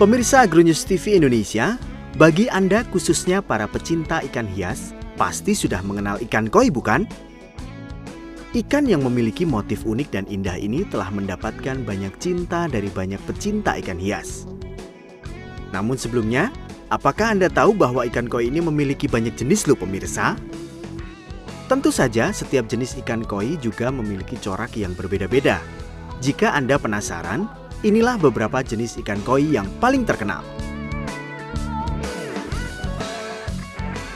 Pemirsa Agronews TV Indonesia, bagi Anda khususnya para pecinta ikan hias, pasti sudah mengenal ikan koi bukan? Ikan yang memiliki motif unik dan indah ini telah mendapatkan banyak cinta dari banyak pecinta ikan hias. Namun sebelumnya, apakah Anda tahu bahwa ikan koi ini memiliki banyak jenis loh pemirsa? Tentu saja setiap jenis ikan koi juga memiliki corak yang berbeda-beda. Jika Anda penasaran, inilah beberapa jenis ikan koi yang paling terkenal.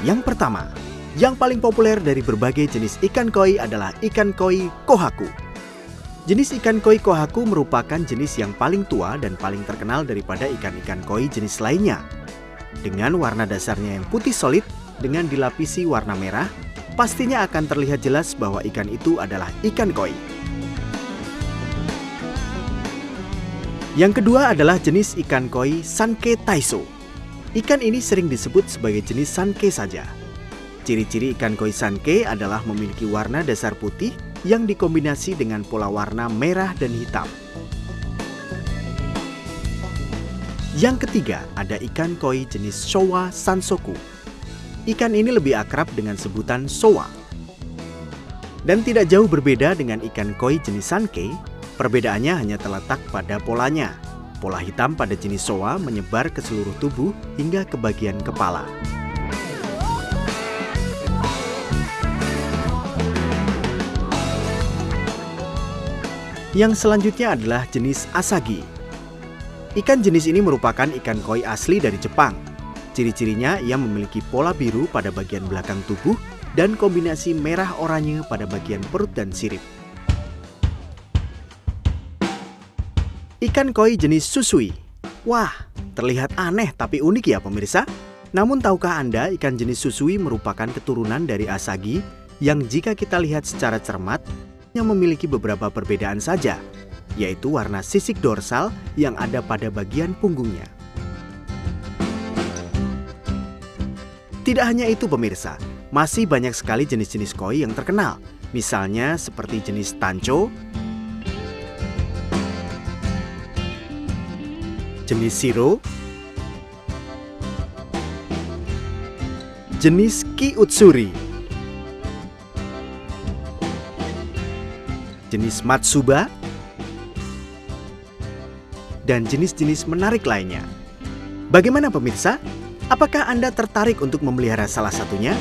Yang pertama, yang paling populer dari berbagai jenis ikan koi adalah ikan koi kohaku. Jenis ikan koi kohaku merupakan jenis yang paling tua dan paling terkenal daripada ikan-ikan koi jenis lainnya. Dengan warna dasarnya yang putih solid dengan dilapisi warna merah, pastinya akan terlihat jelas bahwa ikan itu adalah ikan koi. Yang kedua adalah jenis ikan koi Sanke Taiso. Ikan ini sering disebut sebagai jenis Sanke saja. Ciri-ciri ikan koi Sanke adalah memiliki warna dasar putih yang dikombinasi dengan pola warna merah dan hitam. Yang ketiga ada ikan koi jenis Showa Sansoku. Ikan ini lebih akrab dengan sebutan Showa. Dan tidak jauh berbeda dengan ikan koi jenis Sanke, Perbedaannya hanya terletak pada polanya. Pola hitam pada jenis soa menyebar ke seluruh tubuh hingga ke bagian kepala. Yang selanjutnya adalah jenis asagi. Ikan jenis ini merupakan ikan koi asli dari Jepang. Ciri-cirinya ia memiliki pola biru pada bagian belakang tubuh dan kombinasi merah oranye pada bagian perut dan sirip. Ikan koi jenis susui. Wah, terlihat aneh tapi unik ya pemirsa. Namun tahukah Anda ikan jenis susui merupakan keturunan dari asagi yang jika kita lihat secara cermat yang memiliki beberapa perbedaan saja, yaitu warna sisik dorsal yang ada pada bagian punggungnya. Tidak hanya itu pemirsa, masih banyak sekali jenis-jenis koi yang terkenal. Misalnya seperti jenis tanco, jenis siro, jenis ki utsuri, jenis matsuba, dan jenis-jenis menarik lainnya. Bagaimana pemirsa? Apakah Anda tertarik untuk memelihara salah satunya?